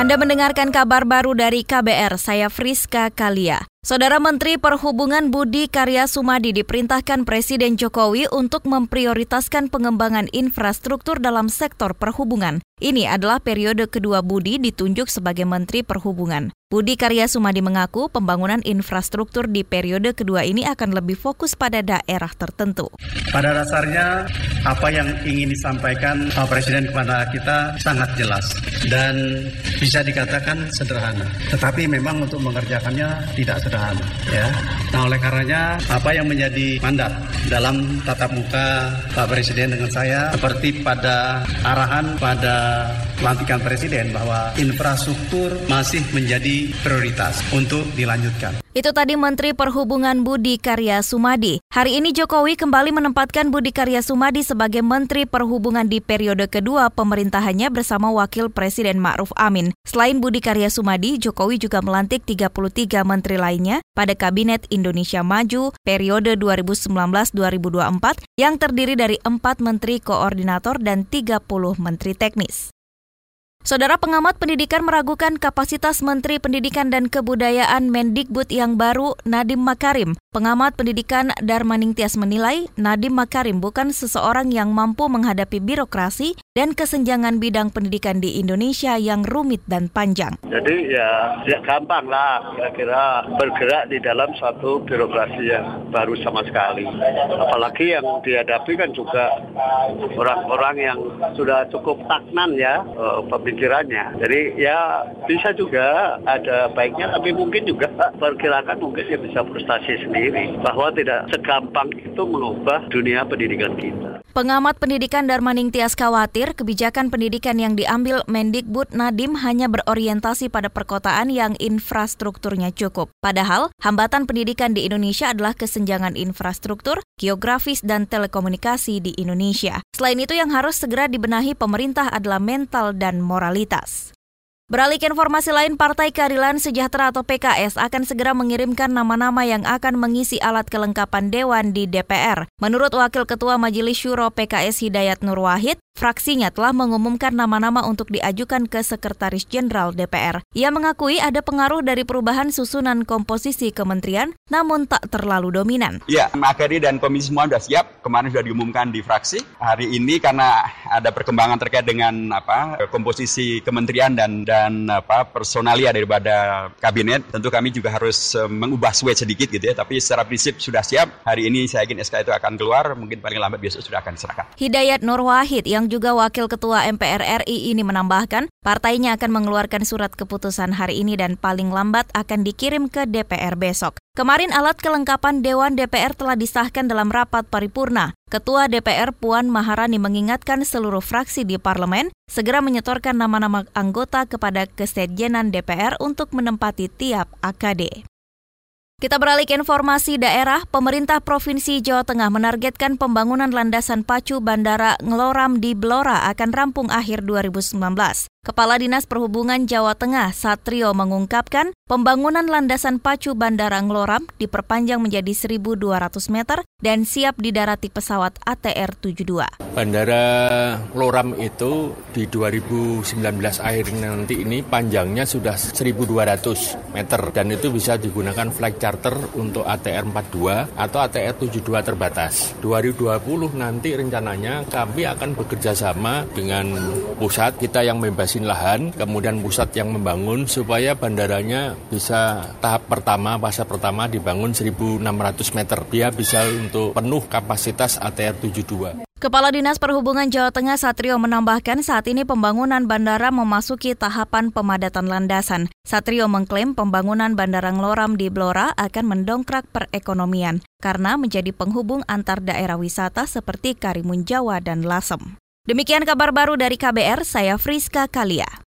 Anda mendengarkan kabar baru dari KBR, saya Friska Kalia. Saudara Menteri Perhubungan Budi Karya Sumadi diperintahkan Presiden Jokowi untuk memprioritaskan pengembangan infrastruktur dalam sektor perhubungan. Ini adalah periode kedua Budi ditunjuk sebagai Menteri Perhubungan. Budi Karya Sumadi mengaku pembangunan infrastruktur di periode kedua ini akan lebih fokus pada daerah tertentu. Pada dasarnya apa yang ingin disampaikan Pak Presiden kepada kita sangat jelas dan bisa dikatakan sederhana. Tetapi memang untuk mengerjakannya tidak sederhana. Ya. Nah oleh karenanya apa yang menjadi mandat dalam tatap muka Pak Presiden dengan saya seperti pada arahan pada pelantikan Presiden bahwa infrastruktur masih menjadi prioritas untuk dilanjutkan. Itu tadi Menteri Perhubungan Budi Karya Sumadi. Hari ini Jokowi kembali menempatkan Budi Karya Sumadi sebagai Menteri Perhubungan di periode kedua pemerintahannya bersama Wakil Presiden Ma'ruf Amin. Selain Budi Karya Sumadi, Jokowi juga melantik 33 menteri lainnya pada Kabinet Indonesia Maju periode 2019-2024 yang terdiri dari 4 menteri koordinator dan 30 menteri teknis. Saudara pengamat pendidikan meragukan kapasitas Menteri Pendidikan dan Kebudayaan Mendikbud yang baru, Nadim Makarim. Pengamat pendidikan Darmaning Tias menilai Nadim Makarim bukan seseorang yang mampu menghadapi birokrasi dan kesenjangan bidang pendidikan di Indonesia yang rumit dan panjang. Jadi ya, ya gampang lah kira-kira bergerak di dalam suatu birokrasi yang baru sama sekali. Apalagi yang dihadapi kan juga orang-orang yang sudah cukup stagnan ya, pikirannya. Jadi ya bisa juga ada baiknya, tapi mungkin juga perkirakan mungkin dia bisa frustasi sendiri bahwa tidak segampang itu mengubah dunia pendidikan kita. Pengamat pendidikan Darmaning Tias khawatir kebijakan pendidikan yang diambil Mendikbud Nadim hanya berorientasi pada perkotaan yang infrastrukturnya cukup. Padahal, hambatan pendidikan di Indonesia adalah kesenjangan infrastruktur, geografis, dan telekomunikasi di Indonesia. Selain itu yang harus segera dibenahi pemerintah adalah mental dan moralitas. Beralih ke informasi lain, Partai Keadilan Sejahtera atau PKS akan segera mengirimkan nama-nama yang akan mengisi alat kelengkapan Dewan di DPR. Menurut Wakil Ketua Majelis Syuro PKS Hidayat Nur Wahid, fraksinya telah mengumumkan nama-nama untuk diajukan ke Sekretaris Jenderal DPR. Ia mengakui ada pengaruh dari perubahan susunan komposisi kementerian, namun tak terlalu dominan. Ya, Makari dan Komisi semua sudah siap. Kemarin sudah diumumkan di fraksi. Hari ini karena ada perkembangan terkait dengan apa komposisi kementerian dan, dan apa personalia daripada kabinet tentu kami juga harus uh, mengubah switch sedikit gitu ya tapi secara prinsip sudah siap hari ini saya yakin SK itu akan keluar mungkin paling lambat besok sudah akan diserahkan Hidayat Nur Wahid yang juga wakil ketua MPR RI ini menambahkan partainya akan mengeluarkan surat keputusan hari ini dan paling lambat akan dikirim ke DPR besok Kemarin alat kelengkapan Dewan DPR telah disahkan dalam rapat paripurna. Ketua DPR Puan Maharani mengingatkan seluruh fraksi di parlemen segera menyetorkan nama-nama anggota kepada Kesekjenan DPR untuk menempati tiap AKD. Kita beralih ke informasi daerah, pemerintah Provinsi Jawa Tengah menargetkan pembangunan landasan pacu Bandara Ngeloram di Blora akan rampung akhir 2019. Kepala Dinas Perhubungan Jawa Tengah, Satrio, mengungkapkan pembangunan landasan pacu Bandara Ngloram diperpanjang menjadi 1.200 meter dan siap didarati pesawat ATR-72. Bandara Ngloram itu di 2019 akhir nanti ini panjangnya sudah 1.200 meter dan itu bisa digunakan flight charter untuk ATR-42 atau ATR-72 terbatas. 2020 nanti rencananya kami akan bekerja sama dengan pusat kita yang membebas bebasin lahan, kemudian pusat yang membangun supaya bandaranya bisa tahap pertama, fase pertama dibangun 1.600 meter. Dia bisa untuk penuh kapasitas ATR 72. Kepala Dinas Perhubungan Jawa Tengah Satrio menambahkan saat ini pembangunan bandara memasuki tahapan pemadatan landasan. Satrio mengklaim pembangunan Bandara Ngloram di Blora akan mendongkrak perekonomian karena menjadi penghubung antar daerah wisata seperti Karimun Jawa dan Lasem. Demikian kabar baru dari KBR, saya Friska Kalia.